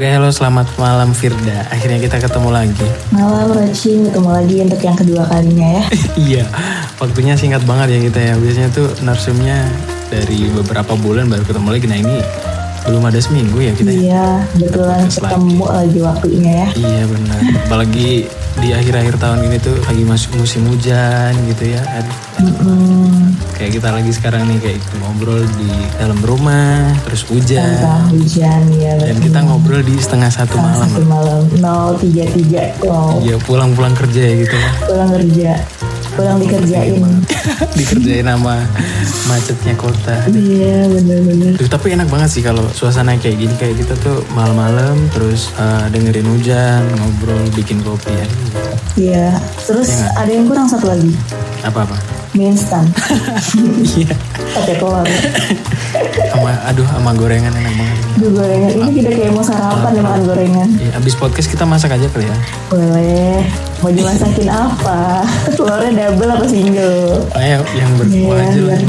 Oke, halo selamat malam Firda. Akhirnya kita ketemu lagi. Malam Roci, ketemu lagi untuk yang kedua kalinya ya. iya, waktunya singkat banget ya kita ya. Biasanya tuh narsumnya dari beberapa bulan baru ketemu lagi. Nah ini belum ada seminggu ya kita. ya? Iya, kebetulan ketemu lagi waktunya ya. Iya benar. Apalagi di akhir-akhir tahun ini tuh lagi masuk musim hujan gitu ya. Aduh, Mm-mm. kayak kita lagi sekarang nih kayak ngobrol di dalam rumah, terus hujan. Tanpa hujan ya. Dan kita ngobrol di setengah satu Setengah malam. satu malam 033 wow Ya pulang-pulang kerja ya gitu ya. pulang kerja pulang dikerjain Dikerjain sama macetnya kota. iya bener-bener Duh, tapi enak banget sih kalau suasana kayak gini kayak kita tuh malam-malam terus uh, dengerin hujan, ngobrol, bikin kopi ya. iya terus nggak? ada yang kurang satu lagi Apa-apa. mie instan Iya. pakai telur Sama aduh sama gorengan enak banget. Duh gorengan ini kita kayak mau sarapan ya makan gorengan Ya, abis podcast kita masak aja kali ya. boleh mau dimasakin apa telurnya double apa single Ayo yang berkuah Iya, aja lah.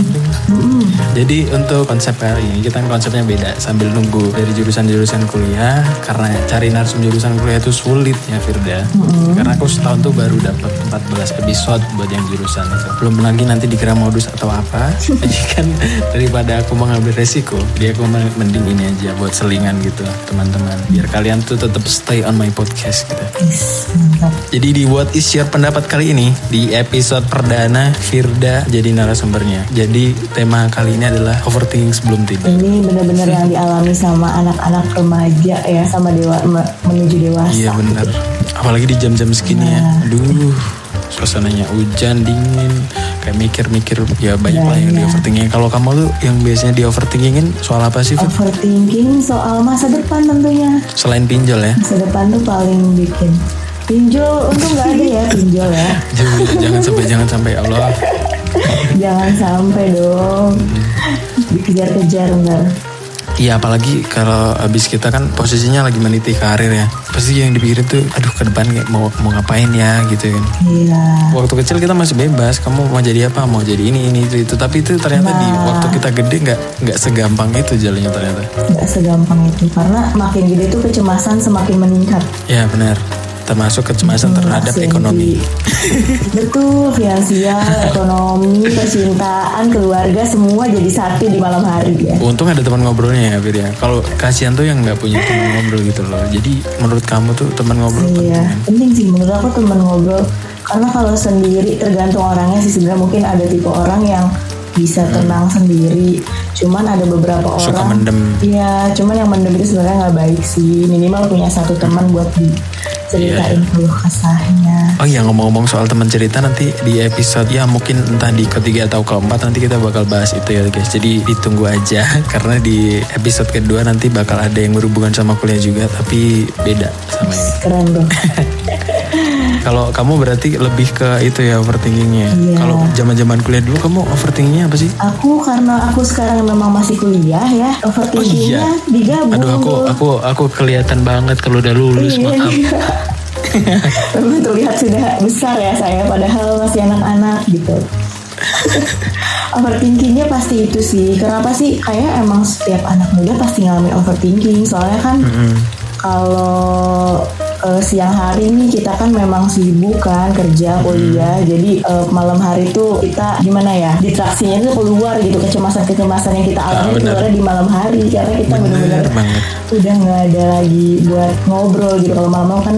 Jadi untuk konsep hari ini kita konsepnya beda sambil nunggu dari jurusan-jurusan kuliah karena cari narsum jurusan kuliah itu sulit ya Firda. Karena aku setahun tuh baru dapat 14 episode buat yang jurusan itu. Belum lagi nanti dikira modus atau apa. Jadi kan daripada aku mengambil resiko, dia aku mending ini aja buat selingan gitu teman-teman. Biar kalian tuh tetap stay on my podcast gitu. Yes, mantap Jadi di What is your pendapat kali ini di episode perdana Firda jadi narasumbernya. Jadi tema kali ini adalah overthinking sebelum tidur. ini benar-benar yang dialami sama anak-anak remaja ya sama dewa me- menuju dewasa Iya bener. Apalagi di jam-jam segini ya. Aduh, suasananya hujan dingin. Kayak mikir-mikir ya banyak lah yang di overthinking. Kalau kamu tuh yang biasanya di overthinkingin soal apa sih? Overthinking soal masa depan tentunya Selain pinjol ya. masa depan tuh paling bikin pinjol untung nggak ada ya pinjol ya Jangan, jangan sampai jangan sampai Allah. jangan sampai dong dikejar-kejar ntar Iya apalagi kalau abis kita kan posisinya lagi meniti karir ya. Pasti yang dipikirin tuh aduh ke depan kayak mau mau ngapain ya gitu kan. iya Waktu kecil kita masih bebas, kamu mau jadi apa, mau jadi ini ini itu itu. Tapi itu ternyata di Nah. waktu kita gede nggak nggak segampang itu jalannya ternyata. nggak segampang itu karena makin gede tuh kecemasan semakin meningkat Ya benar. Termasuk kecemasan terhadap Absensi. ekonomi. Betul, finansial, ekonomi, percintaan, keluarga semua jadi satu di malam hari ya. Untung ada teman ngobrolnya ya, Fir ya. Kalau kasihan tuh yang nggak punya teman ngobrol gitu loh. Jadi menurut kamu tuh teman ngobrol penting Iya, kan? penting sih menurut aku teman ngobrol. Karena kalau sendiri tergantung orangnya sih sebenarnya mungkin ada tipe orang yang bisa tenang sendiri. Cuman ada beberapa orang Hmm. Suka mendem. Iya, cuman yang mendem itu sebenarnya nggak baik sih. Minimal punya satu teman buat diceritain Iya. keluh kesahnya. Oh iya ngomong-ngomong soal teman cerita nanti di episode ya mungkin entah di ketiga atau keempat nanti kita bakal bahas itu ya guys. Jadi ditunggu aja karena di episode kedua nanti bakal ada yang berhubungan sama kuliah juga tapi beda sama ini. Keren dong. Kalau kamu berarti lebih ke itu ya overthinkingnya. Iya. Kalau zaman-zaman kuliah dulu kamu overthinkingnya apa sih? Aku karena aku sekarang memang masih kuliah ya, overthinkingnya digabung. Oh iya. Aduh aku aku aku kelihatan banget kalau udah lulus Iya, maaf. iya. Memang terlihat sudah besar ya saya, padahal masih anak-anak gitu. overthinkingnya pasti itu sih. Kenapa sih? Kayak emang setiap anak muda pasti ngalamin overthinking. Soalnya kan kalau eh, siang hari nih kita kan memang sibuk kan kerja kuliah. Jadi eh, malam hari tuh kita gimana ya distraksinya itu keluar gitu. Kecemasan-kecemasan yang kita alami Ah, benar. keluarnya di malam hari. Karena kita benar-benar udah nggak ada lagi buat ngobrol gitu. Kalau malam-malam kan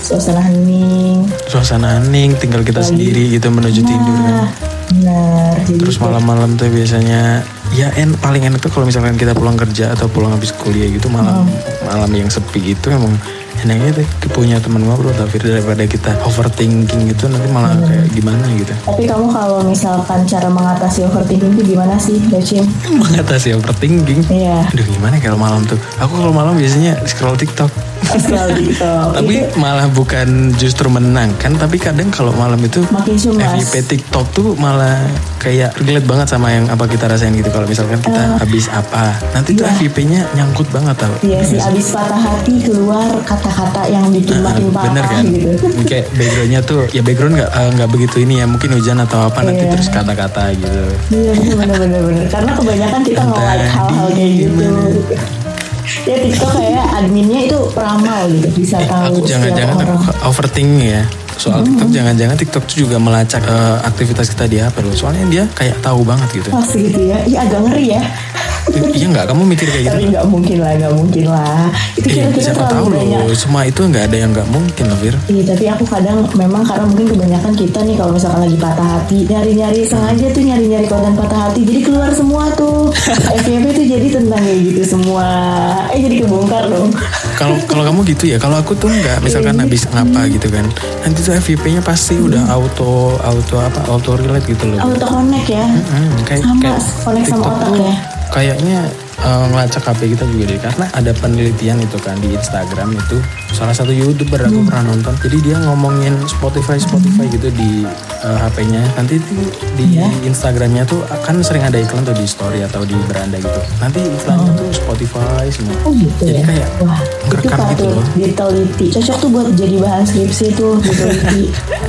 suasana hening. Suasana hening tinggal kita Lagi. sendiri gitu menuju tidur kan. nah benar. Jadi terus malam-malam tuh biasanya ya en paling enak tuh kalau misalkan kita pulang kerja atau pulang habis kuliah gitu malam. Hmm. malam yang sepi gitu emang enaknya tuh punya teman ngobrol tapi daripada kita overthinking gitu nanti malah Hmm. kayak gimana gitu. Tapi kamu kalau misalkan cara mengatasi overthinking itu gimana sih Docin? mengatasi overthinking? Iya. Aduh gimana kalau malam tuh? Aku kalau malam biasanya scroll TikTok. Scroll TikTok. Tapi Itu malah bukan justru menenangkan Tapi kadang kalau malam itu makin cemas FYP TikTok tuh malah kayak relate banget sama yang apa kita rasain gitu. Kalau misalkan kita habis apa Nanti tuh iya. FYP-nya nyangkut banget tau. Iya sih, abis patah hati keluar kata-kata yang bikin makin parah Bener kan? gitu. Kayak backgroundnya tuh Ya background gak, nggak begitu ini ya Mungkin hujan atau apa Nanti Iya. terus kata-kata gitu. Iya bener bener Karena kebanyakan kita nge-like hal-hal kayak gitu. Ya TikTok kayak adminnya itu peramal gitu, bisa Eh, tahu aku jangan-jangan aku overthinking ya. Soal TikTok jangan-jangan TikTok tuh juga melacak eh, aktivitas kita di HP loh. Soalnya dia kayak tahu banget gitu. Pas gitu ya, iya agak ngeri ya. Iya nggak? Kamu mikir kayak gitu Tapi nggak mungkin lah, nggak mungkin lah. Itu Iya, kita siapa tahu banyak. loh semua itu nggak ada yang nggak mungkin loh Fir. Iya tapi aku kadang memang karena mungkin kebanyakan kita nih kalau misalkan lagi patah hati nyari-nyari sengaja tuh nyari-nyari konten patah hati jadi keluar semua tuh. FYP tuh jadi tentang kayak gitu semua. Eh jadi kebongkar dong. Kalau kalau kamu gitu ya? Kalau aku tuh nggak. Misalkan habis ngapa gitu kan. Nanti tuh FYP-nya pasti udah auto auto apa? Auto relate gitu loh auto connect ya? Hmm, kayak, Sama, kayak connect sama otak ya. Kayaknya eh, ngelacak HP kita juga deh karena ada penelitian itu kan di Instagram itu. Salah satu youtuber aku Hmm. pernah nonton. Jadi dia ngomongin Spotify Spotify gitu di eh, HP-nya nanti tuh di Iya. Instagramnya tuh akan sering ada iklan tuh di story atau di beranda gitu. Nanti iklannya tuh Spotify semua. Oh gitu jadi ya? kayak Wah itu ngerekam gitu loh. Diteliti Cocok tuh buat jadi bahan skripsi tuh Diteliti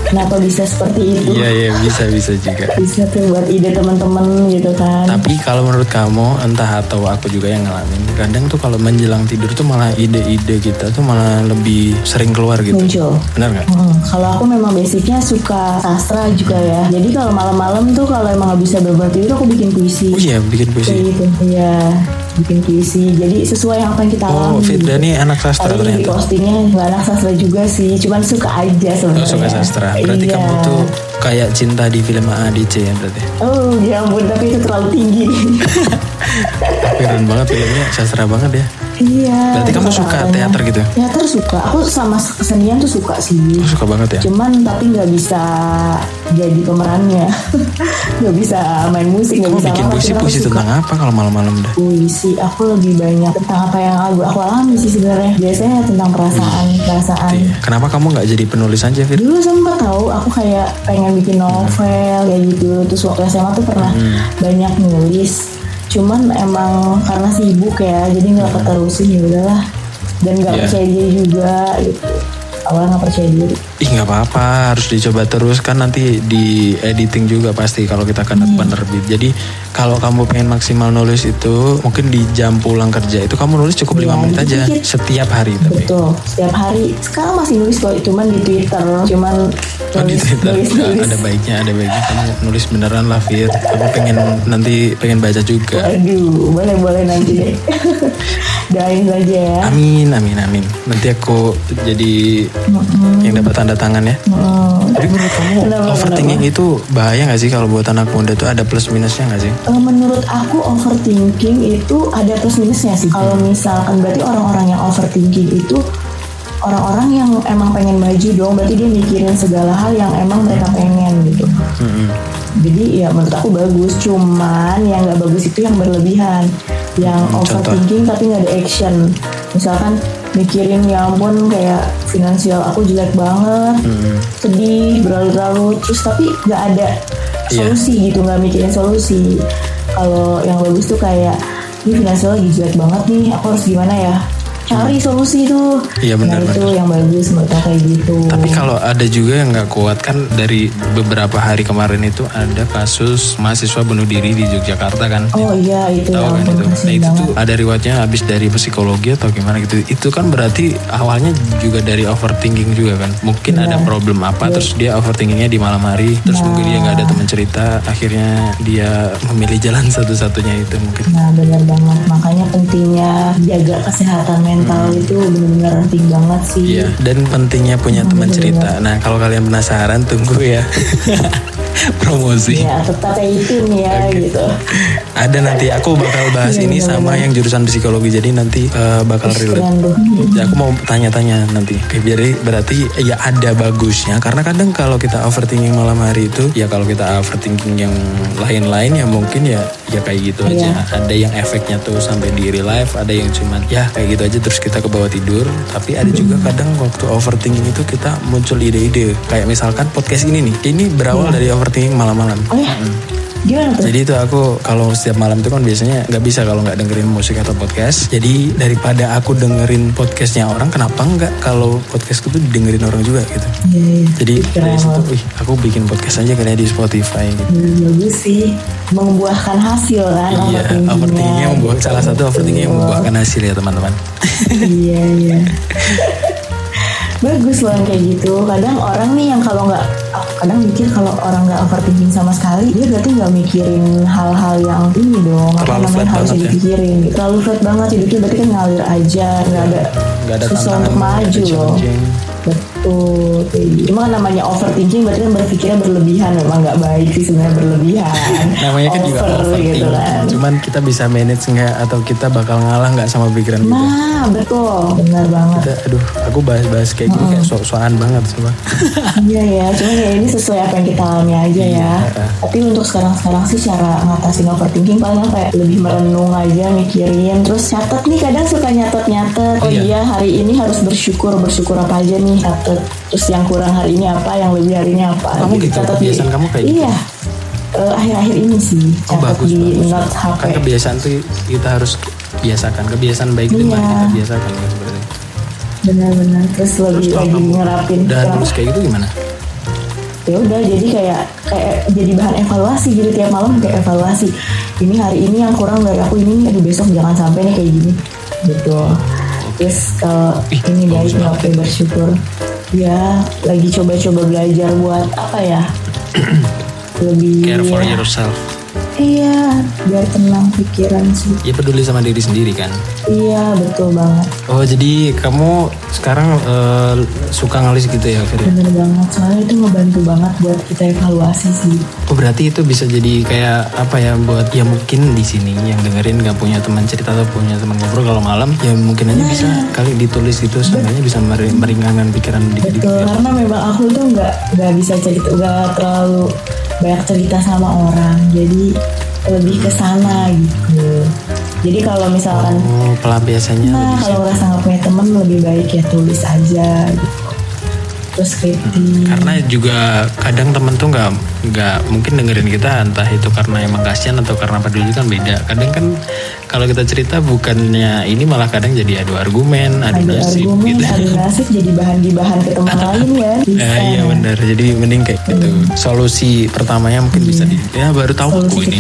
Kenapa bisa seperti itu. Iya iya bisa bisa juga. Bisa tuh buat ide teman-teman gitu kan. Tapi kalau menurut kamu entah atau aku juga yang ngalamin, kadang tuh kalau menjelang tidur tuh malah ide-ide kita tuh malah lebih sering keluar gitu. Muncul Benar nggak? Hmm, kalau aku memang basicnya suka sastra juga ya. Jadi kalau malam-malam tuh kalau emang nggak bisa beber tidur aku bikin puisi. Oh iya bikin Kayak puisi. gitu. Iya, bikin puisi. Jadi sesuai yang apa yang kita Oh alami. Firda nih anak sastra Tapi di ternyata. postingnya nggak anak sastra juga sih, cuman suka aja Oh, sebenarnya. suka sastra. Berarti Iya. kamu tuh kayak cinta di film AADC ya berarti. Oh ya ampun, tapi itu terlalu tinggi. Keren banget filmnya, sastra banget ya. Iya. Berarti kamu suka kata-katanya. teater gitu? Teater suka. Aku sama kesenian tuh suka sih. Aku suka banget ya. Cuman tapi nggak bisa jadi pemerannya, nggak bisa main musik, Kamu bisa bikin apa, puisi cuman aku puisi suka. tentang apa kalau malam-malam dah? puisi aku lebih banyak tentang apa yang aku, aku alami sih sebenarnya biasanya tentang perasaan perasaan Iya. Kenapa kamu nggak jadi penulis aja Fir? dulu sempat tahu aku kayak pengen bikin novel kayak gitu terus waktu SMA tuh pernah banyak nulis cuman emang karena sibuk ya jadi nggak keterusin ya udahlah dan nggak Iya. percaya diri juga gitu awalnya nggak percaya diri Ih nggak apa-apa harus dicoba terus kan nanti di editing juga pasti kalau kita kena Hmm. penerbit. Jadi kalau kamu pengen maksimal nulis itu mungkin di jam pulang kerja itu kamu nulis cukup lima Iya, menit aja setiap hari tapi. betul setiap hari sekarang masih nulis kok cuman di Twitter cuman Oh, di Twitter nulis, nulis. ada baiknya ada baiknya kamu nulis beneran lah Fir. Aku pengen nanti pengen baca juga. Aduh, boleh-boleh nanti deh. Doain saja ya. Amin amin amin. Nanti aku jadi yang dapat tanda tangan ya. Hmm. Tapi menurut kamu Kenapa, overthinking itu bahaya nggak sih kalau buat anak muda tuh ada plus minusnya nggak sih? Eh, Menurut aku overthinking itu ada plus minusnya sih. Kalau misalkan berarti orang-orang yang overthinking itu orang-orang yang emang pengen maju dong. Berarti dia mikirin segala hal yang emang mereka pengen gitu. Mm-mm. Jadi ya menurut aku bagus. Cuman yang nggak bagus itu yang berlebihan. Yang Hmm, contoh. overthinking tapi nggak ada action. Misalkan mikirin ya ampun kayak finansial aku jelek banget. Mm-mm. sedih berlarut-larut terus tapi nggak ada Iya. solusi gitu nggak mikirin solusi kalau yang bagus tuh kayak ini finansial lagi jelek banget nih aku harus gimana ya cari solusi tuh Iya, benar, nah itu benar. yang bagus menurut aku kayak gitu Tapi kalau ada juga yang nggak kuat kan dari beberapa hari kemarin itu ada kasus mahasiswa bunuh diri di Yogyakarta kan. oh iya itu Tahu ya kan itu. Nah itu banget tuh ada riwayatnya habis dari psikologi atau gimana gitu. Itu kan berarti awalnya juga dari overthinking juga kan. Mungkin ada problem apa terus dia overthinkingnya di malam hari. Terus mungkin dia nggak ada teman cerita. Akhirnya dia memilih jalan satu-satunya itu mungkin. Nah benar banget makanya pentingnya jaga kesehatan mental mental itu benar-benar penting banget sih. Iya, dan pentingnya punya teman cerita. Nah, kalau kalian penasaran tunggu ya. Promosi. Ya tetap itu nih ya gitu. Ada nanti aku bakal bahas Iya, ini sama yang jurusan psikologi. Jadi nanti eh, bakal relate. Ya, aku mau tanya-tanya nanti. Oke, jadi berarti ya ada bagusnya. Karena kadang kalau kita overthinking malam hari itu, ya kalau kita overthinking yang lain-lain ya mungkin ya ya kayak gitu aja. Ada yang efeknya tuh sampai di real life, ada yang cuman ya kayak gitu aja terus kita ke bawah tidur. Tapi ada juga kadang waktu overthinking itu kita muncul ide-ide. Kayak misalkan podcast ini nih, ini berawal dari overthinking malam-malam. Oh ya, gimana tuh? Jadi itu aku kalau setiap malam itu kan biasanya nggak bisa kalau nggak dengerin musik atau podcast. Jadi daripada aku dengerin podcastnya orang, kenapa nggak kalau podcastku tuh didengerin orang juga gitu. Iya, iya. Jadi Keren dari situ, wih aku bikin podcast aja kayaknya di Spotify gitu. Hmm, bagus sih membuahkan hasil kan Iya, overthinkingnya. overthinkingnya membuat salah satu overthinking yang membuahkan hasil ya teman-teman. iya iya bagus loh yang kayak gitu kadang orang nih yang kalau nggak aku kadang mikir kalau orang nggak overthinking sama sekali dia berarti nggak mikirin hal-hal yang ini dong apa namanya harus ya. dipikirin terlalu flat banget hidupnya berarti kan ngalir aja nggak ada ada susah untuk maju loh. Betul kayak gitu. emang namanya overthinking berarti kan berpikirnya berlebihan memang nggak baik sih sebenarnya berlebihan Namanya kan juga Over overthinking. gitu kan Cuman kita bisa manage nggak atau kita bakal ngalah nggak sama pikiran kita. nah betul benar banget Kita, aduh, aku bahas-bahas kayak gini kayak sok-sokan banget coba. Iya ya, cuman ya ini sesuai apa yang kita alami aja ya. Iya. Tapi untuk sekarang-sekarang sih cara ngatasin overthinking paling ya lebih merenung aja, mikirin, terus catet nih kadang suka nyatet-nyatet. Oh Iya. iya hari ini harus bersyukur, bersyukur apa aja nih catet. Terus yang kurang hari ini apa, yang lebih hari ini apa. Kamu gitu? di- Kebiasaan kamu kayak gitu? Iya. Eh, akhir-akhir ini sih Oh bagus di bagus. note HP. Kan kebiasaan tuh kita harus biasakan. Kebiasaan baik itu Iya. mari kita biasakan gitu berarti. Benar-benar. Terus lebih kalau lagi ngerapin. Udah nulis kayak gitu gimana? ya udah jadi kayak kayak jadi bahan evaluasi gitu tiap malam kayak evaluasi ini hari ini yang kurang dari aku ini aduh besok jangan sampai nih kayak gini gitu terus kalau Ih, ini baik oke bersyukur ya lagi coba-coba belajar buat apa ya lebih Care for yourself. Iya biar tenang pikiran sih Ya peduli sama diri sendiri kan. iya betul banget Oh jadi kamu sekarang eh, suka ngelis gitu ya Fir? bener banget soalnya itu ngebantu banget buat kita evaluasi sih Oh berarti itu bisa jadi kayak apa ya buat ya mungkin di sini yang dengerin nggak punya teman cerita atau punya teman ngobrol kalau malam ya mungkin aja bisa kali ditulis gitu sebenarnya bisa meri- meringankan pikiran dikit-dikit. Betul, ya. karena memang aku tuh nggak nggak bisa cerita, nggak terlalu banyak cerita sama orang, jadi lebih ke sana gitu. Jadi kalau misalkan, Oh pelampiasannya nah kalau ngerasa nggak punya teman lebih baik ya tulis aja gitu. Terus karena juga kadang temen tuh nggak nggak mungkin dengerin kita entah itu karena emang kasihan atau karena peduli kan beda kadang kan kalau kita cerita bukannya ini malah kadang jadi adu argumen adu Ada nasib argumen, gitu ada nasib jadi bahan gibahan ke teman lain ya. Bisa. Eh, iya benar jadi mending kayak gitu solusi pertamanya mungkin bisa di ya baru tahu aku ini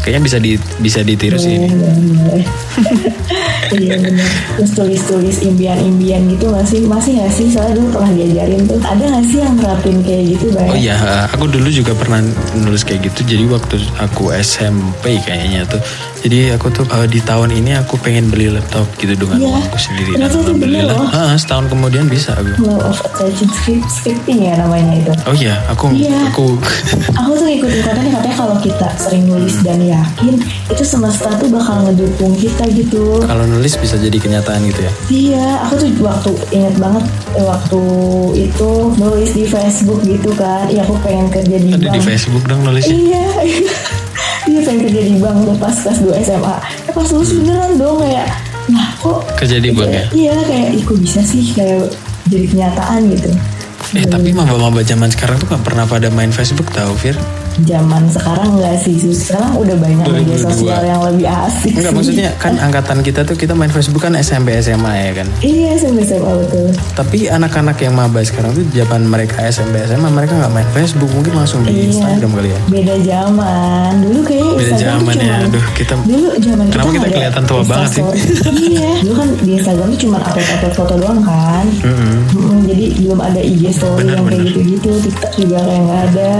kayaknya bisa di bisa ditiru sih ini boleh. Iya benar. Terus tulis-tulis impian-impian gitu masih masih nggak sih? Soalnya dulu pernah diajarin tuh. Ada nggak sih yang nerapin kayak gitu banyak? Oh iya, aku dulu juga pernah nulis kayak gitu. Jadi waktu aku SMP kayaknya tuh. Jadi aku tuh eh, di tahun ini aku pengen beli laptop gitu dengan Iya. uangku sendiri. Ternyata itu alhamdulillah, loh. ah, setahun kemudian bisa aku. Law of script, scripting ya namanya itu. Oh iya, aku Iya. aku Aku tuh ngikutin kontennya katanya kalau kita sering nulis dan yakin itu semesta tuh bakal ngedukung kita gitu. kalau nulis bisa jadi kenyataan gitu ya. Iya, aku tuh waktu inget banget eh, waktu itu nulis di Facebook gitu kan. Iya aku pengen kerja di Ada di. Facebook dong nulisnya. Iya, iya pengen kerja di bank tuh pas kelas 2 SMA. Eh pas lulus beneran dong kayak, nah kok Kerja di bank ya. Iya kayak, ih kok bisa sih kayak jadi kenyataan gitu. Eh tapi maba-maba zaman sekarang tuh gak pernah pada main Facebook tau Fir. Zaman sekarang enggak sih, sekarang udah banyak media 2022. sosial yang lebih asik. Enggak sih. maksudnya kan angkatan kita tuh kita main Facebook kan SMP SMA ya kan. Iya SMP SMA betul. Tapi anak-anak yang maba sekarang tuh zaman mereka SMP SMA mereka nggak main Facebook mungkin langsung di Iya. Instagram kali ya. Beda zaman. Dulu kayaknya Beda Instagram zaman ya. Aduh, kita- Dulu zaman Kenapa kita kita nggak ada kelihatan tua banget sih? Iya. Dulu kan di Instagram tuh cuma upload-upload foto doang kan. Mm-mm, jadi belum ada IG story Benar, yang kayak gitu-gitu. TikTok juga kayak nggak ada.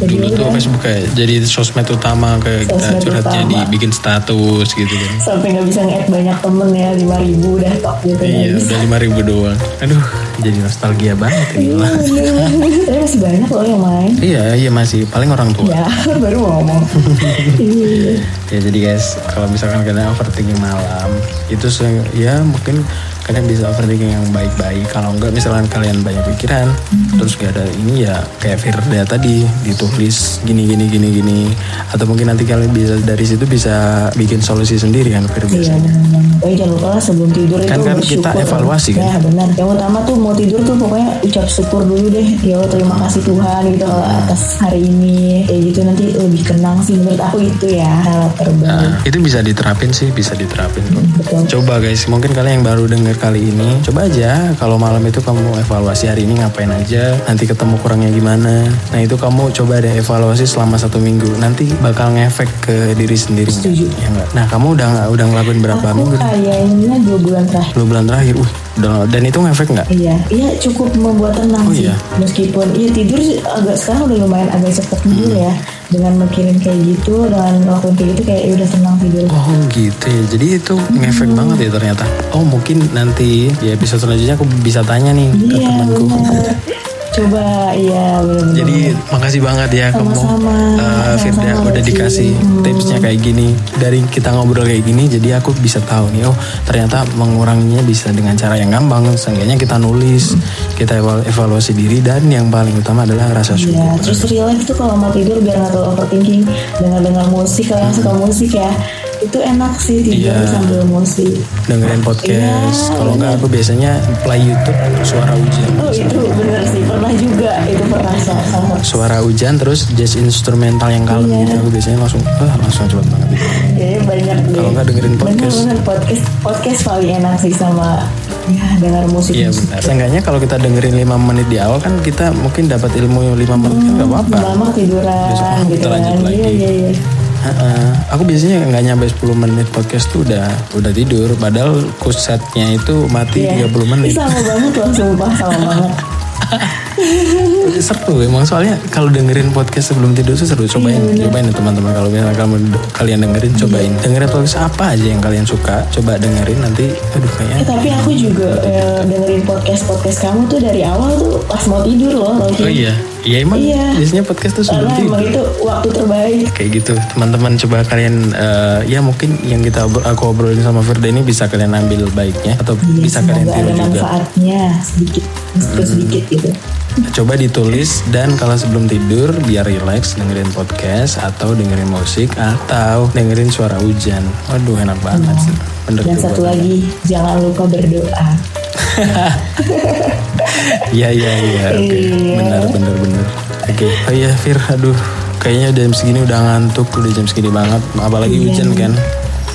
Jadi Dulu tuh udah. Facebook kayak jadi sosmed utama kayak kita Sosmed curhatnya utama. dibikin status gitu kan. sampai nggak bisa nge-add banyak temen ya 5000 udah top gitu Iya, nggak bisa. udah lima ribu doang. Aduh, jadi nostalgia banget ini lah. Tapi masih banyak loh yang main. Iya, iya masih paling orang tua. Ya, baru ngomong. Iya. Ya jadi guys, kalau misalkan kalian overthinking malam, itu se- ya mungkin kalian bisa overthinking yang baik-baik. Kalau enggak misalkan kalian banyak pikiran, terus gak ada ini ya kayak Firda tadi ditulis gini gini gini gini, atau mungkin nanti kalian bisa dari situ bisa bikin solusi sendiri kan Firda Iya benar. Pokoknya jangan lupa sebelum tidur Kan- itu kan bersyukur. kita evaluasi kan? Ya benar. Yang utama tuh mau tidur tuh pokoknya ucap syukur dulu deh. Ya Allah, terima kasih Tuhan gitu kalau atas hari ini. Kayak gitu nanti lebih tenang sih menurut aku itu ya hal terbaik. Nah, itu bisa diterapin sih, bisa diterapin kok. Betul. Coba guys, mungkin kalian yang baru denger kali ini, coba aja kalau malam itu kamu evaluasi hari ini ngapain aja, nanti ketemu kurangnya gimana. Nah itu kamu coba deh evaluasi selama satu minggu, nanti bakal ngefek ke diri sendiri. Setuju. Ya? Nah kamu udah nggak udah ngelakuin berapa Aku minggu? kayaknya dua bulan terakhir. Dua bulan terakhir, uh, dan itu ngefek nggak? Iya, iya cukup membuat tenang Oh, sih. iya? Meskipun iya tidur agak sekarang udah lumayan agak cepet tidur Hmm. ya. Dengan mikirin kayak gitu, dengan ngelakuin kayak gitu kayak ya udah tenang tidur. Oh gitu ya, jadi itu ngefek Hmm. banget ya ternyata. Oh mungkin nanti di episode selanjutnya aku bisa tanya nih ke Iya temanku. Coba iya benar-benar. Jadi makasih banget ya kamu Sama-sama. uh, Firda Sama-sama, udah dikasih Hmm. tipsnya kayak gini. Dari kita ngobrol kayak gini jadi aku bisa tahu nih oh ternyata menguranginya bisa dengan cara yang gampang. Seenggaknya kita nulis, kita eval- evaluasi diri dan yang paling utama adalah rasa Iya, syukur. terus relax tuh kalau mau tidur biar nggak terlalu overthinking dengan dengar musik kalau yang suka musik ya itu enak sih tidur Iya. sambil musik. Dengerin podcast. Iya, Kalau nggak aku biasanya play YouTube suara hujan. Oh itu bener pernah juga itu pernah sa- sama Suara hujan terus jazz instrumental yang kalem Iya. gitu aku biasanya langsung ah, langsung cepet banget. Kayaknya banyak deh. Kalau nggak dengerin podcast. Bener-bener podcast podcast paling enak sih sama ya dengar musik. Iya benar. Seenggaknya kalau kita dengerin 5 menit di awal kan kita mungkin dapat ilmu 5 menit kan nggak apa-apa. Lama tiduran Besok gitu kita lanjut kan. lagi. Iya iya iya. Heeh. Aku biasanya nggak nyampe 10 menit podcast tuh udah udah tidur. Padahal kusetnya itu mati Iya. 30 menit. Sama banget loh sumpah sama banget. seru emang soalnya kalau dengerin podcast sebelum tidur tuh seru. Cobain, cobain ya teman-teman kalau misalnya kalian dengerin cobain. Dengerin podcast apa aja yang kalian suka, coba dengerin nanti. Aduh Eh, kayaknya tapi aku juga eh, dengerin podcast podcast kamu tuh dari awal tuh pas mau tidur loh. Oh iya, iya emang Iya. biasanya podcast tuh sebelum Karena tidur. emang itu waktu terbaik. kayak gitu teman-teman coba kalian eh, ya mungkin yang kita aku obrolin sama Firda ini bisa kalian ambil baiknya atau Iya, bisa kalian tiru ada juga Hmm. manfaatnya sedikit sedikit sedikit gitu. coba ditulis dan kalau sebelum tidur biar relax dengerin podcast atau dengerin musik atau dengerin suara hujan waduh enak banget bener Dan satu lagi jangan lupa berdoa. Iya iya iya oke Iya. benar benar benar oke oh iya Fir aduh kayaknya jam segini udah ngantuk udah jam segini banget apalagi Iya. hujan kan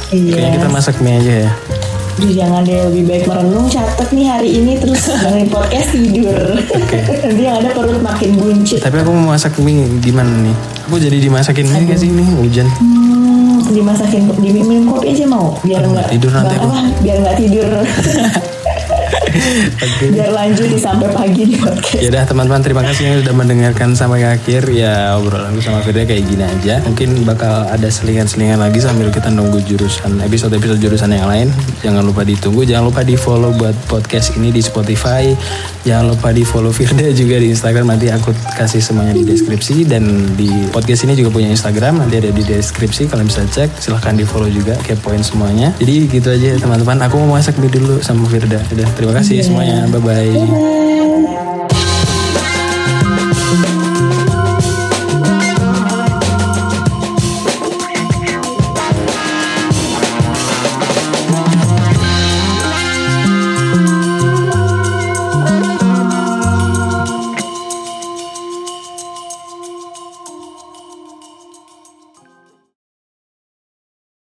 kayaknya Iya. kita masak mie aja ya Aduh, jangan deh lebih baik merenung catet nih hari ini terus dengerin podcast tidur. Nanti yang ada perut makin buncit. Tapi aku mau masak mie gimana nih? Aku jadi dimasakin mie gak sih ini hujan? Hmm, dimasakin diminum kopi aja mau biar nggak tidur nanti aku. biar nggak tidur Oke. biar lanjut sampai pagi di podcast Ya udah teman-teman terima kasih yang sudah mendengarkan sampai akhir ya obrolanku sama Firda kayak gini aja. Mungkin bakal ada selingan-selingan lagi sambil kita nunggu jurusan episode-episode jurusan yang lain. Jangan lupa ditunggu, jangan lupa di follow buat podcast ini di Spotify. Jangan lupa di follow Firda juga di Instagram nanti aku kasih semuanya di deskripsi dan di podcast ini juga punya Instagram nanti ada di deskripsi kalian bisa cek silahkan di follow juga kepoin semuanya. Jadi gitu aja teman-teman. Aku mau masak mie dulu sama Firda. Udah terima kasih semuanya. Bye bye. Bye.